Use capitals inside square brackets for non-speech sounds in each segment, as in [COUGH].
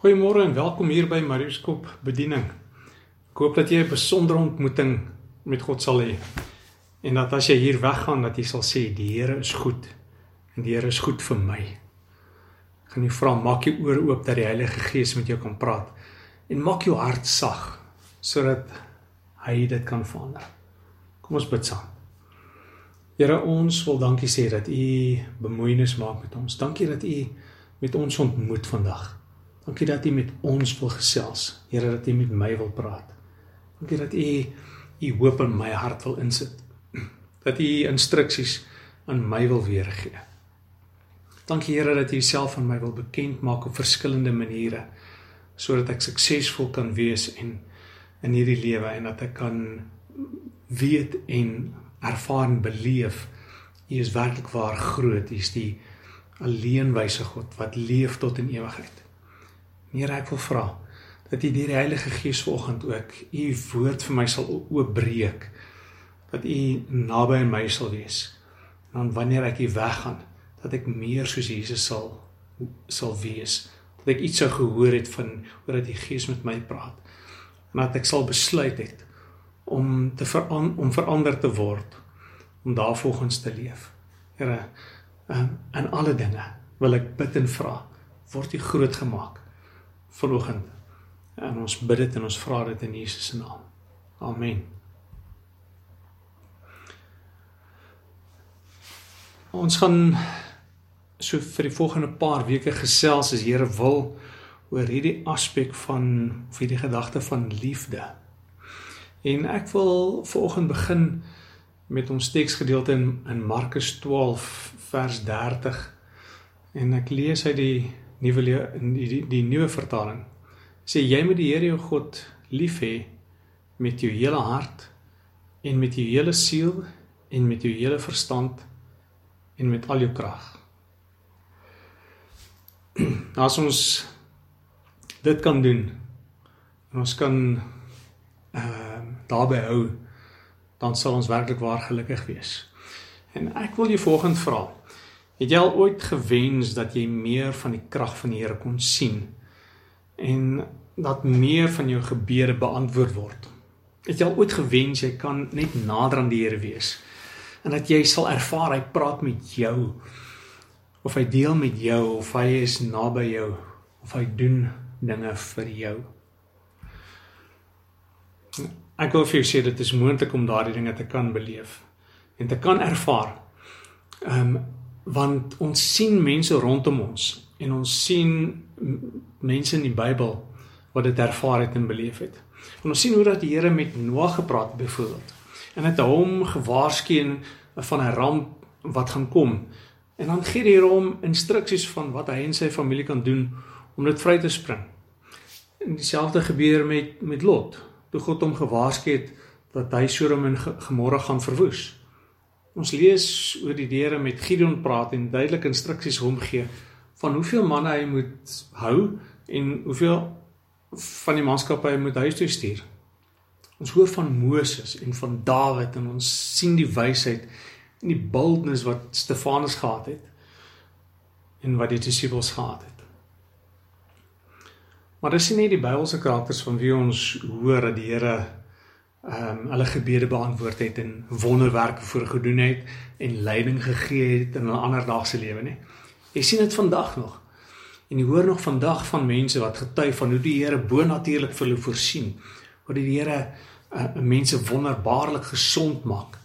Goeiemôre en welkom hier by Mariuskop Bediening. Ek hoop dat jy 'n besondere ontmoeting met God sal hê. En dat as jy hier weggaan dat jy sal sê die Here is goed en die Here is goed vir my. Ek gaan jou vra maak jou ore oop dat die Heilige Gees met jou kan praat en maak jou hart sag sodat hy dit kan verander. Kom ons bid saam. Here ons wil dankie sê dat U bemoeienis maak met ons. Dankie dat U met ons ontmoet vandag. Dankie dat U met ons wil gesels. Here dat U met my wil praat. Dankie dat U U hoop in my hart wil insit. [CLEARS THROAT] Dat U instruksies aan my wil weergee. Dankie Here dat U Uself aan my wil bekend maak op verskillende maniere sodat ek suksesvol kan wees en in hierdie lewe en dat ek kan weet en ervaar en beleef U is werklik waar groot. U is die alleenwyse God wat leef tot in ewigheid. Here ek wil vra dat U deur die Heilige Gees vanoggend ook U woord vir my sal oopbreek. Dat U naby aan my sal wees. En dan wanneer ek hier weggaan, dat ek meer soos Jesus sal sal wees. Dat ek iets sou gehoor het van oor dat die Gees met my praat. En dat ek sal besluit het om te veran, om verander te word om daarvolgens te leef. Here, um, in alle dinge wil ek bid en vra, word U groot gemaak vanoggend. En ons bid dit en ons vra dit in Jesus se naam. Amen. Ons gaan so vir die volgende paar weke gesels as Here wil oor hierdie aspek van of hierdie gedagte van liefde. En ek wil vanoggend begin met ons teksgedeelte in in Markus 12 vers 30 en ek lees uit die nuwe die, die die nuwe vertaling sê jy moet die Here jou God lief hê met jou hele hart en met jou hele siel en met jou hele verstand en met al jou krag. [CLEARS THROAT] As ons dit kan doen en ons kan ehm uh, daarbey hou dan sal ons werklik waar gelukkig wees. En ek wil jou volgende vra Het jy al ooit gewens dat jy meer van die krag van die Here kon sien en dat meer van jou gebede beantwoord word? Het jy al ooit gewens jy kan net nader aan die Here wees en dat jy sal ervaar hy praat met jou of hy deel met jou of hy is naby jou of hy doen dinge vir jou? Ek wil vir jou sê dit is moontlik om daardie dinge te kan beleef en te kan ervaar. Ehm um, want ons sien mense rondom ons en ons sien mense in die Bybel wat dit ervaar het en beleef het. En ons sien hoe dat die Here met Noag gepraat het byvoorbeeld. En het hom gewaarsku van 'n ramp wat gaan kom. En dan gee hy hom instruksies van wat hy en sy familie kan doen om dit vry te spring. En dieselfde gebeur met met Lot. Toe God hom gewaarsku het dat hy Sodom en Gomorra gaan verwoes. Ons lees oor die Here met Gideon praat en duidelike instruksies hom gee van hoeveel manne hy moet hou en hoeveel van die manskappe hy moet huis toe stuur. Ons hoor van Moses en van Dawid en ons sien die wysheid en die boldness wat Stefanus gehad het en wat die disippels gehad het. Maar dis nie die Bybelse karakters van wie ons hoor dat die Here ehm um, hulle gebede beantwoord het en wonderwerke voorgedoen het en leiding gegee het in 'n ander dag se lewe nie. Jy sien dit vandag nog. En jy hoor nog vandag van mense wat getuig van hoe die Here bonatuurlik vir hulle voorsien. Hoe die Here uh, mense wonderbaarlik gesond maak.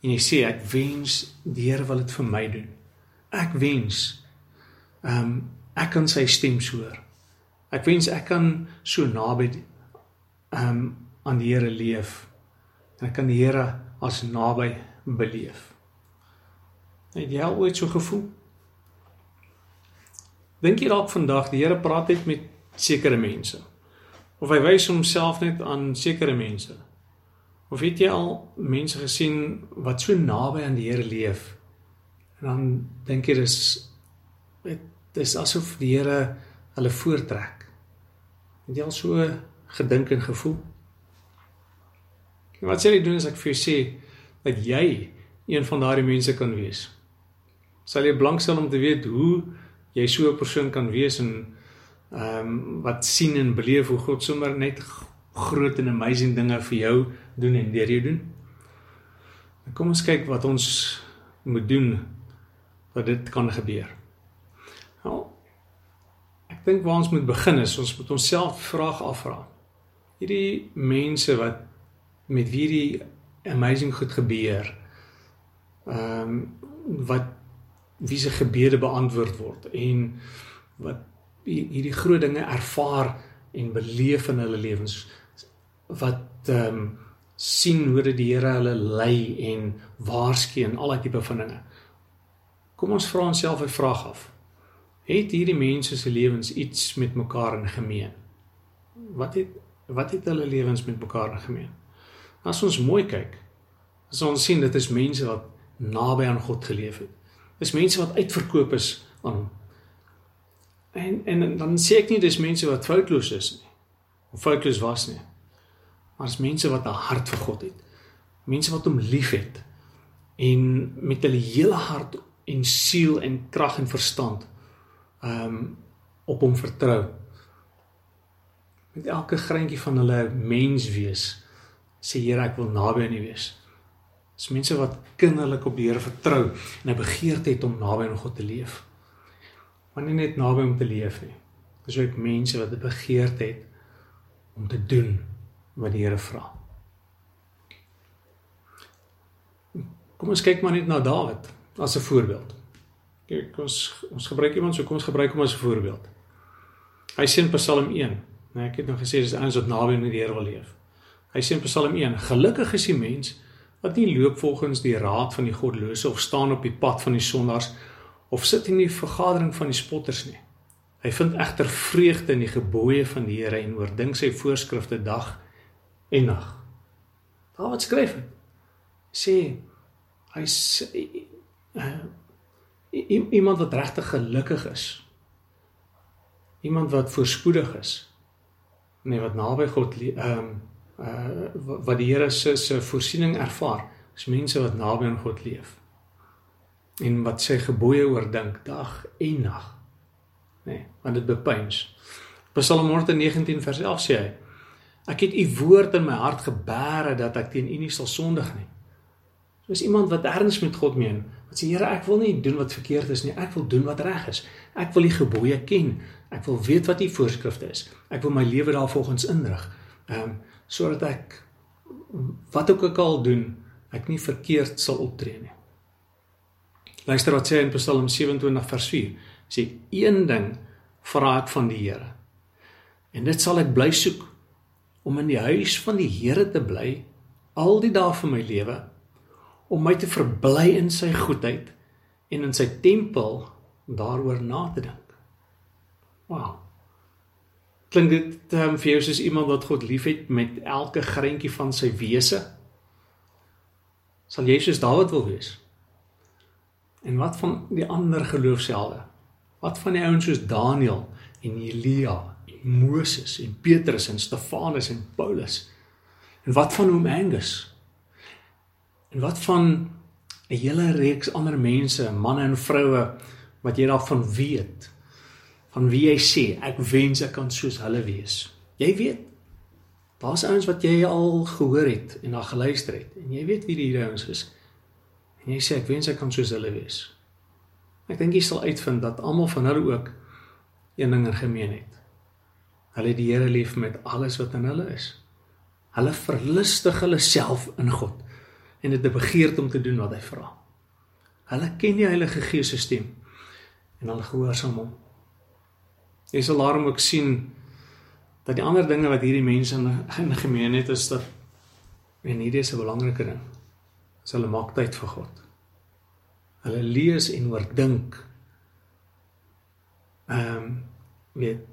En jy sê ek wens die Here wil dit vir my doen. Ek wens ehm um, ek kan sy stem hoor. Ek wens ek kan so naby ehm um, aan die Here leef en ek kan die Here as naby beleef. Het jy al ooit so gevoel? Dink jy dalk vandag die Here praat net met sekere mense? Of hy wys homself net aan sekere mense? Of het jy al mense gesien wat so naby aan die Here leef? En dan dink jy dis dit is asof die Here hulle voortrek. Het jy al so gedink en gevoel? En wat sê jy doen as ek vir jou sê dat jy een van daardie mense kan wees? Sal jy blankstel om te weet hoe jy so 'n persoon kan wees en ehm um, wat sien en beleef hoe God sommer net groot en amazing dinge vir jou doen en deur jou doen. En kom ons kyk wat ons moet doen dat dit kan gebeur. Nou ek dink waar ons moet begin is ons moet onsself vraag afvra. Hierdie mense wat met wie die amazing goed gebeur. Ehm um, wat wie se gebede beantwoord word en wat hierdie groot dinge ervaar en beleef in hulle lewens wat ehm um, sien hoe dit die Here hulle lei en waarsku en al daai tipe van dinge. Kom ons vra onsself 'n vraag af. Het hierdie mense se lewens iets met mekaar in gemeen? Wat het wat het hulle lewens met mekaar in gemeen? As ons mooi kyk, as ons sien dit is mense wat naby aan God geleef het. Dis mense wat uitverkoop is aan hom. En en dan sê ek nie dis mense wat foutloos is nie. Of foutloos was nie. Maar dis mense wat 'n hart vir God het. Mense wat hom liefhet en met hulle hele hart en siel en krag en verstand ehm um, op hom vertrou. Met elke greintjie van hulle mens wees sê Here ek wil naby aan U wees. Dis mense wat kinderlik op die Here vertrou en 'n begeerte het om naby aan God te leef maar nie net naby om te leef nie. Dis ook mense wat 'n begeerte het om te doen wat die Here vra. Kom ons kyk maar net na Dawid as 'n voorbeeld. Kyk, ons ons gebruik iemand so kom ons gebruik hom as 'n voorbeeld. Hy sê in Psalm 1, nee, ek het nog gesê dis ouens wat naby aan die Here wil leef. Hy sê in Psalm 1: Gelukkig is die mens wat nie loop volgens die raad van die goddelose of staan op die pad van die sondaars of sit in die vergadering van die spotters nie. Hy vind egter vreugde in die gebooie van die Here en oordink sy voorskrifte dag en nag. Dawid skryf het, sê hy sê uh, iemand wat regtig gelukkig is. Iemand wat voorspoedig is. Nee, wat naby God ehm um, uh wat die Here se se voorsiening ervaar, is mense wat naby aan God leef en wat sy gebooie oordink dag en nag. Nee, want dit bepeins. Psalm 119 vers 11 sê hy: Ek het u woord in my hart gebere dat ek teen u nie sal sondig nie. Soos iemand wat erns met God meen, wat sê Here, ek wil nie doen wat verkeerd is nie, ek wil doen wat reg is. Ek wil die gebooie ken. Ek wil weet wat u voorskrifte is. Ek wil my lewe daarvolgens inrig. Ehm um, sodat ek wat ook al doen, ek nie verkeerd sal optree nie. Luister wat sê in Psalm 27 vers 4. Sê een ding vra ek van die Here. En dit sal ek bly soek om in die huis van die Here te bly al die dae van my lewe om my te verbly in sy goedheid en in sy tempel daaroor na te dink. Wow. Klink dit um, vir jou soos iemand wat God liefhet met elke greintjie van sy wese? Sal jy soos Dawid wil wees? En wat van die ander geloofshelde? Wat van die ouens soos Daniël en Elia en Moses en Petrus en Stefanus en Paulus? En wat van oom Angus? En wat van 'n hele reeks ander mense, manne en vroue wat jy daarvan weet? Van wie jy sê ek wens ek kan soos hulle wees. Jy weet Daar's ouens wat jy al gehoor het en na geluister het en jy weet wie die ouens is. En jy sê ek wens ek kan soos hulle wees. Ek dink jy sal uitvind dat almal van hulle ook een ding in gemeen het. Hulle het die Here lief met alles wat in hulle is. Hulle verlustig hulle self in God en het 'n begeerte om te doen wat hy vra. Hulle ken die Heilige Gees se stem en hulle gehoorsaam hom. Jy sal daarom ook sien dat die ander dinge wat hierdie mense in, in gemeen het is dat en hierdie is 'n belangrike ding is hulle maak tyd vir God. Hulle lees en oordink. Ehm um, weet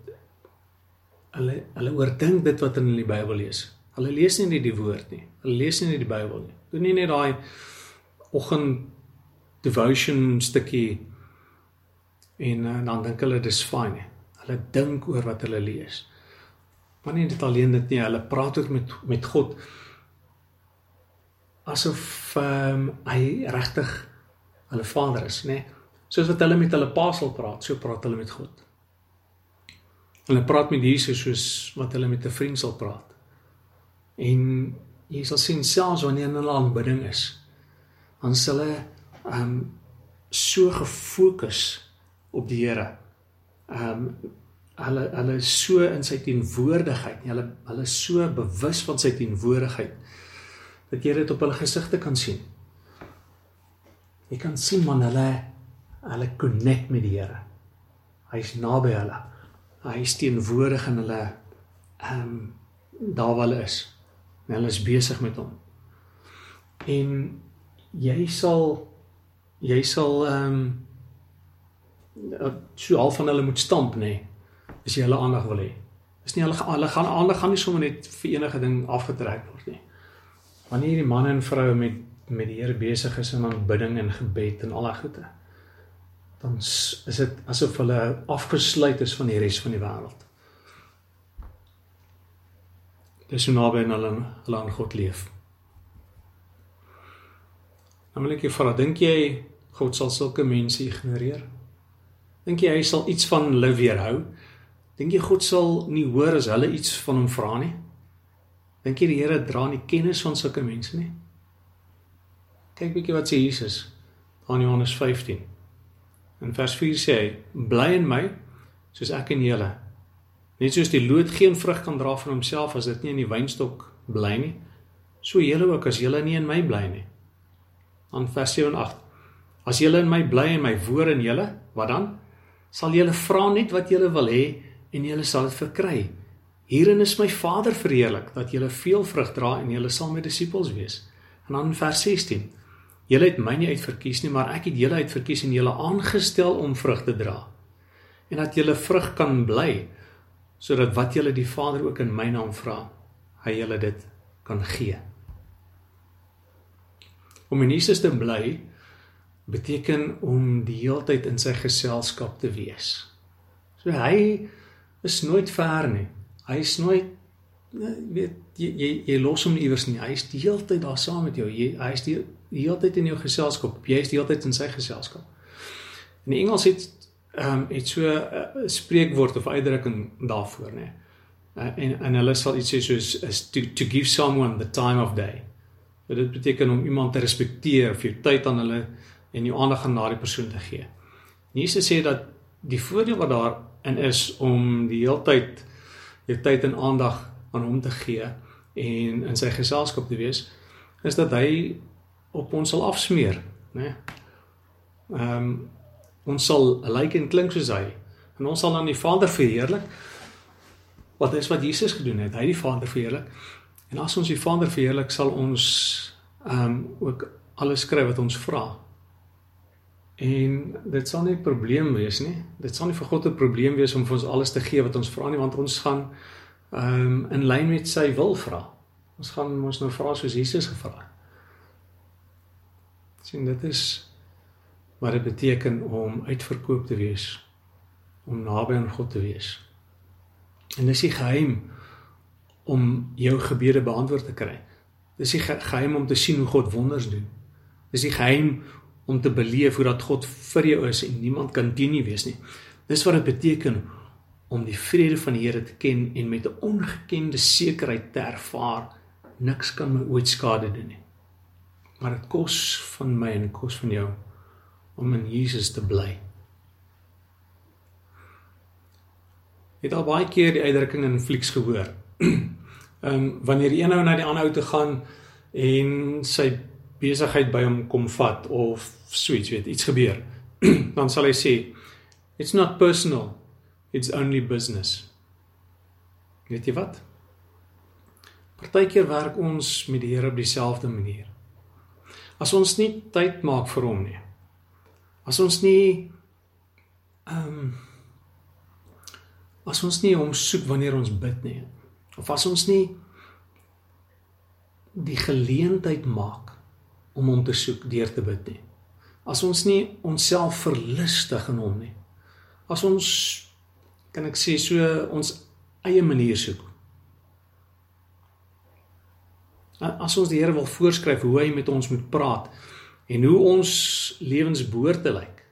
hulle hulle oordink dit wat in die Bybel lees. Hulle lees nie net die woord nie. Hulle lees nie net die Bybel nie. Doen nie net daai oggend devotion stukkie en uh, dan dink hulle dis fyn. Hulle dink oor wat hulle lees. Maar nie dit alleen dit nie, hulle praat ook met met God asof um, hy regtig hulle Vader is, nê? Soos wat hulle met hulle Pa sal praat, so praat hulle met God. Hulle praat met Jesus soos wat hulle met 'n vriend sal praat. En jy sal sien selfs wanneer hulle aanbidding is, dan sal hulle um, so gefokus op die Here. Ehm um, hulle hulle is so in sy teenwoordigheid, hulle hulle is so bewus van sy teenwoordigheid dat jy dit op hulle gesigte kan sien. Jy kan sien man hulle hulle connect met die Here. Hy's naby hulle hy is teenwoordig in hulle ehm um, daar waar hulle is. En hulle is besig met hom. En jy sal jy sal ehm um, so al van hulle moet stamp nê. Nee, as jy hulle aandag wil hê. Is nie hulle hulle gaan aandag gaan nie sommer net vir enige ding afgetrek word nie. Wanneer die manne en vroue met met die Here besig is in aanbidding en gebed en al daai goede dan is dit asof hulle afgesluit is van die res van die wêreld. Dis so naby aan hulle hulle aan God leef. Nou wil ek jou vra, dink jy God sal sulke mense ignoreer? Dink jy hy sal iets van hulle weerhou? Dink jy God sal nie hoor as hulle iets van hom vra nie? Dink jy die Here dra nie kennis van sulke mense nie? Kyk bietjie wat sê Jesus aan Johannes 15. In vers 4 sê hy: "Bly in my soos ek in julle." Net soos die loot geen vrug kan dra van homself as dit nie in die wynstok bly nie, so julle ook as julle nie in my bly nie. Dan vers 7 en 8: As julle in my bly en my woord in julle, wat dan? Sal julle vra net wat julle wil hê en julle sal dit verkry. Hierin is my Vader verheerlik dat julle veel vrug dra en julle sal my disippels wees. En dan vers 16: Julle het my nie uitverkies nie, maar ek het julle uitverkies en julle aangestel om vrug te dra. En dat julle vrug kan bly sodat wat julle die Vader ook in my naam vra, hy julle dit kan gee. Om in Jesus te bly beteken om die heeltyd in sy geselskap te wees. So hy is nooit ver nie. Hy is nooit weet jy jy, jy los hom iewers nie. Hy is die hele tyd daar saam met jou. Jy hy is die, die hele tyd in jou geselskap. Jy is die hele tyd in sy geselskap. In die Engels het ehm um, het so 'n uh, spreekwoord of uitdrukking daarvoor, nê. Uh, en en hulle sal iets sê soos is to to give someone the time of day. So dit beteken om iemand te respekteer of jou tyd aan hulle en jou aandag aan daardie persoon te gee. Jesus sê dat die voordeel wat daar in is om die hele tyd jou tyd en aandag aan hom te gee en in sy geselskap te wees is dat hy op ons sal afsmeer, né? Ehm um, ons sal lyk en klink soos hy en ons sal aan die Vader verheerlik. Wat is wat Jesus gedoen het? Hy het die Vader verheerlik. En as ons die Vader verheerlik, sal ons ehm um, ook alles kry wat ons vra. En dit sal nie 'n probleem wees nie. Dit sal nie vir God 'n probleem wees om vir ons alles te gee wat ons vra nie, want ons gaan ehm um, in lyn met sy wil vra. Ons gaan ons nou vra soos Jesus gevra het. Sien dit is wat dit beteken om uitverkoop te wees, om naby aan God te wees. En dis die geheim om jou gebede beantwoord te kry. Dis die geheim om te sien hoe God wonders doen. Dis die geheim om te beleef hoe dat God vir jou is en niemand kan teen nie wees nie. Dis wat dit beteken om die vrede van die Here te ken en met 'n ongekende sekerheid te ervaar niks kan my ooit skade doen nie. Maar dit kos van my en kos van jou om in Jesus te bly. Het al baie keer die uitdrukking in flieks gehoor. [CLEARS THROAT] Ehm um, wanneer een ou na die ander ou toe gaan en sy besigheid by hom kom vat of so iets weet iets gebeur, [CLEARS THROAT] dan sal hy sê it's not personal it's only business. Weet jy wat? Partykeer werk ons met die Here op dieselfde manier. As ons nie tyd maak vir hom nie. As ons nie ehm um, as ons nie hom soek wanneer ons bid nie. Of as ons nie die geleentheid maak om hom te soek deur te bid nie. As ons nie onsself verlustig in hom nie. As ons kan ek sê so ons eie manier soek. As ons die Here wil voorskryf hoe hy met ons moet praat en hoe ons lewens behoort te lyk.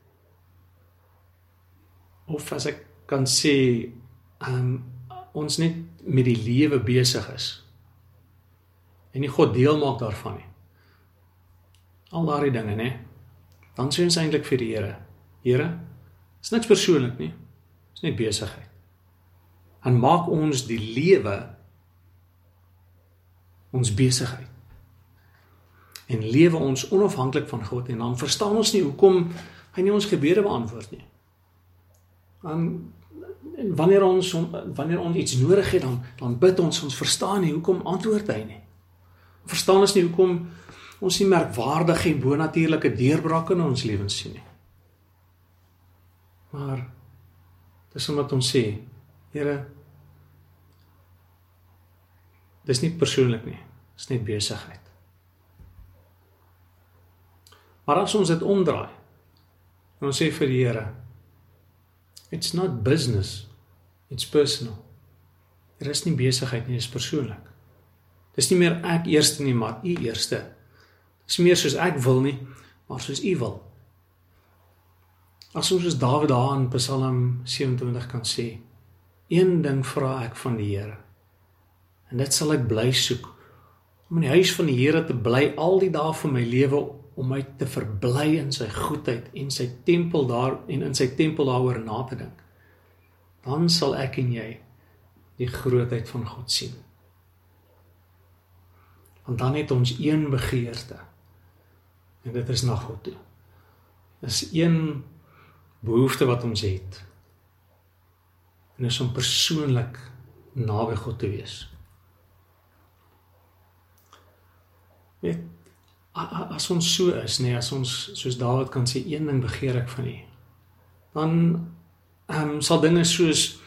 Of as ek kan sê um ons net met die lewe besig is en nie God deel maak daarvan nie. Al daardie dinge, né? Dan sê ons eintlik vir die Here, Here, is niks persoonlik nie. Is net besigheid. En maak ons die lewe ons besigheid. En lewe ons onafhanklik van God en dan verstaan ons nie hoekom hy nie ons gebede beantwoord nie. Dan wanneer ons wanneer ons iets nodig het dan dan bid ons ons verstaan nie hoekom antwoord hy nie. Verstaan ons nie hoekom ons nie merkwaardige en bonatuurlike deurbrake in ons lewens sien nie. Maar dis omdat ons sê, Here, dis nie persoonlik nie, dis net besigheid. Maar as ons dit omdraai en ons sê vir die Here, it's not business, it's personal. Dit is nie besigheid nie, dit is persoonlik. Dis nie meer ek eerste nie, maar u eerste. Dis meer soos ek wil nie, maar soos u wil. As ons soos Dawid daar in Psalm 27 kan sê, een ding vra ek van die Here. En dit sal ek bly soek om in die huis van die Here te bly al die dae van my lewe om my te verbly in sy goedheid en sy tempel daar en in sy tempel daaroor na te dink. Dan sal ek en jy die grootheid van God sien. Want dan het ons een begeerte. En dit is na God toe. Dis een behoefte wat ons het. En is om persoonlik naby God te wees. Weet as ons so is, nee, as ons soos Dawid kan sê een ding begeer ek van U. Dan ehm um, sal dinge soos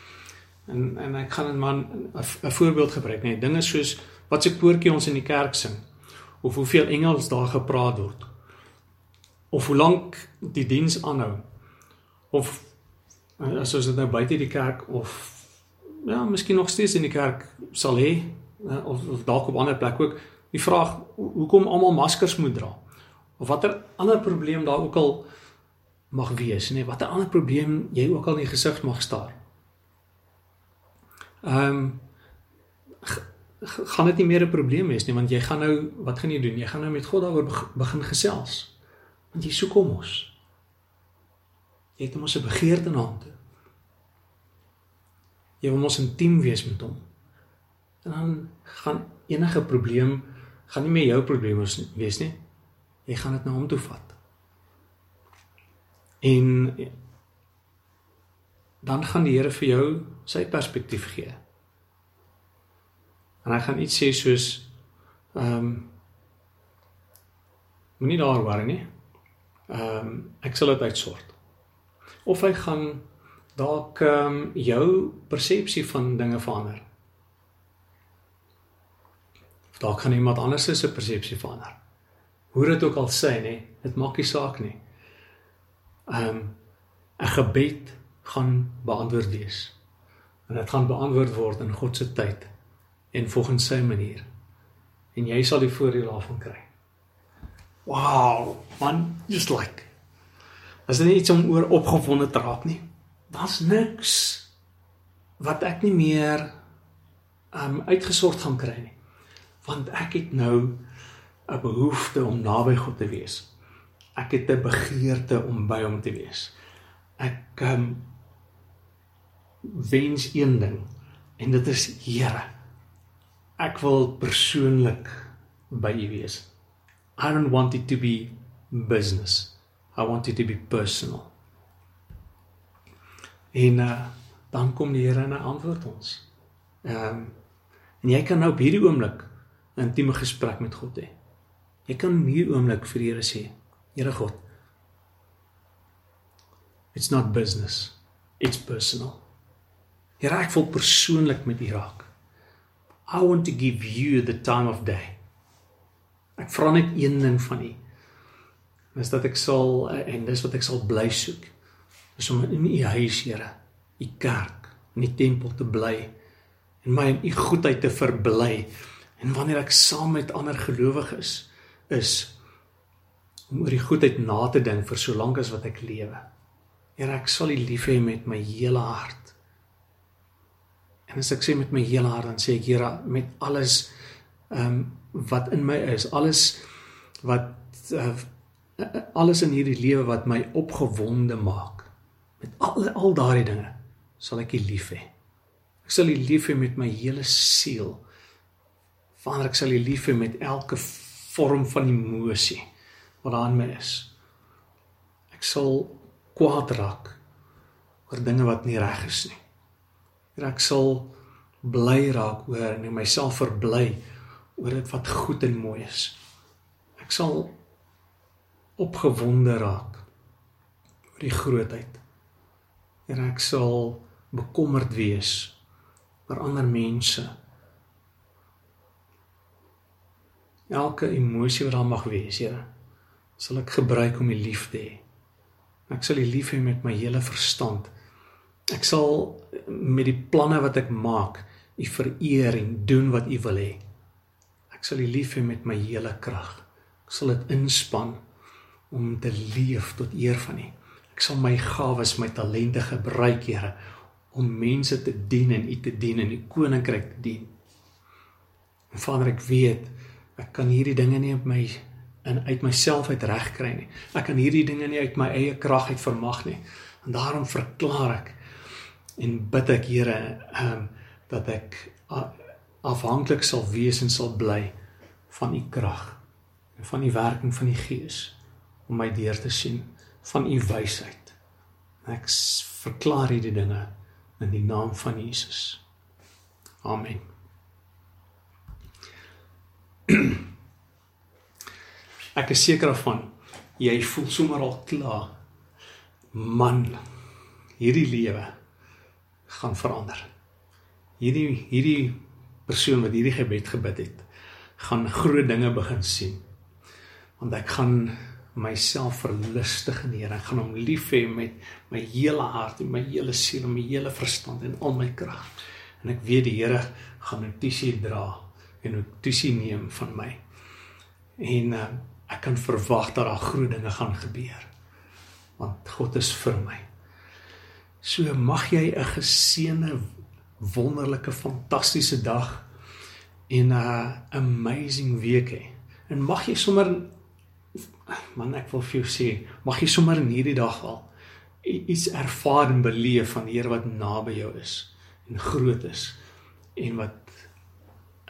en en ek gaan net maar 'n voorbeeld gebruik, nee, dinge soos wat se koortjie ons in die kerk sing of hoeveel Engels daar gepraat word of hoe lank die diens aanhou. Of as ons dit nou buite die kerk of ja, miskien nog steeds in die kerk sal hê of of dalk op ander plek ook. Die vraag hoekom almal maskers moet dra? Of watter ander probleem daar ook al mag wees nê nee, watter ander probleem jy ook al in die gesig mag staar? Ehm um, gaan dit nie meer 'n probleem wees nie want jy gaan nou wat gaan jy doen? Jy gaan nou met God daaroor begin gesels want jy soek hom mos jy het as 'n begeerte na hom toe. Jy wil mos intiem wees met hom. En dan gaan enige probleem gaan nie meer jou probleem wees nie. Jy gaan dit na hom toe vat. En dan gaan die Here vir jou sy perspektief gee. En hy gaan iets sê soos ehm um, moenie daar worry nie. Ehm um, ek sal dit uitsort. Of hy gaan dalk ehm um, jou persepsie van dinge verander. Of dalk gaan iemand anders se persepsie verander. Hoe dit ook al sê nê, dit maak nie saak nie. Ehm um, 'n gebed gaan beantwoord wees. En dit gaan beantwoord word in God se tyd en volgens sy manier. En jy sal die voordeel daarvan kry. Wow, man, just like. As dit iets om oor opgewonde te raak nie. Daar's niks wat ek nie meer um uitgesort gaan kry nie. Want ek het nou 'n behoefte om naby God te wees. Ek het 'n begeerte om by hom te wees. Ek um wens een ding en dit is Here ek wil persoonlik by u wees. I don't want it to be business. I want it to be personal. En uh, dan kom die Here en hy antwoord ons. Ehm um, en jy kan nou op hierdie oomblik 'n intieme gesprek met God hê. Jy kan hierdie oomblik vir die Here sê: Here God, it's not business. It's personal. Here, ek wil persoonlik met U raak. I want to give you the time of day. Ek vra net een ding van u. Dis dat ek sal en dis wat ek sal bly soek. Is om in u huis, Here, u kerk, in die tempel te bly en my in u goedheid te verbly. En wanneer ek saam met ander gelowiges is, is om oor die goedheid na te dink vir so lank as wat ek lewe. Here, ek sal u lief hê met my hele hart. En as ek sê met my hele hart, dan sê ek Here met alles ehm um, wat in my is, alles wat uh, alles in hierdie lewe wat my opgewonde maak. Met al al daardie dinge sal ek U lief hê. Ek sal U lief hê met my hele siel. Vader, ek sal U lief hê met elke vorm van emosie wat daar in my is. Ek sal kwaad raak oor dinge wat nie reg is nie. En ek sal bly raak oor en myself verbly oor dit wat goed en mooi is. Ek sal opgewonde raak oor die grootheid. En ek sal bekommerd wees oor ander mense. Elke emosie wat daar mag wees, Here, sal ek gebruik om U lief te hê. Ek sal U lief hê met my hele verstand. Ek sal met die planne wat ek maak, U vereer en doen wat U wil hê. Ek sal U lief hê met my hele krag. Ek sal dit inspann om te leef tot eer van U. Ek sal my gawes, my talente gebruik, Here, om mense te dien en U te dien en die koninkryk te dien. En Vader, ek weet ek kan hierdie dinge nie op my in uit myself uit reg kry nie. Ek kan hierdie dinge nie uit my eie krag uit vermag nie. En daarom verklaar ek en bid ek Here ehm um, dat ek afhanklik sal wees en sal bly van u krag en van die werking van die Gees om my deur te sien van u wysheid. Ek verklaar hierdie dinge in die naam van Jesus. Amen. [CLEARS THROAT] Ek is seker daarvan jy voel sommer al klaar. Man, hierdie lewe gaan verander. Hierdie hierdie persoon wat hierdie gebed gebid het, gaan groot dinge begin sien. Want ek gaan myself verlustig in die Here. Ek gaan hom lief hê met my hele hart en my hele siel en my hele verstand en al my krag. En ek weet die Here gaan notisie dra en notisie neem van my. En uh, ek kan verwag dat daar groot dinge gaan gebeur. Want God is vir my. So mag jy 'n geseënde wonderlike fantastiese dag en 'n uh, amazing week hê. En mag jy sommer man ek wil vir jou sê, mag jy sommer in hierdie dag al iets ervaar en beleef van die Here wat naby jou is en groot is en wat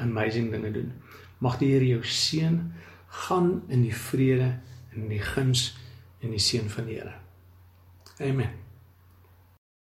amazing dinge doen. Mag die Here jou seën gaan in die vrede en in die guns en die seën van die Here. Amen.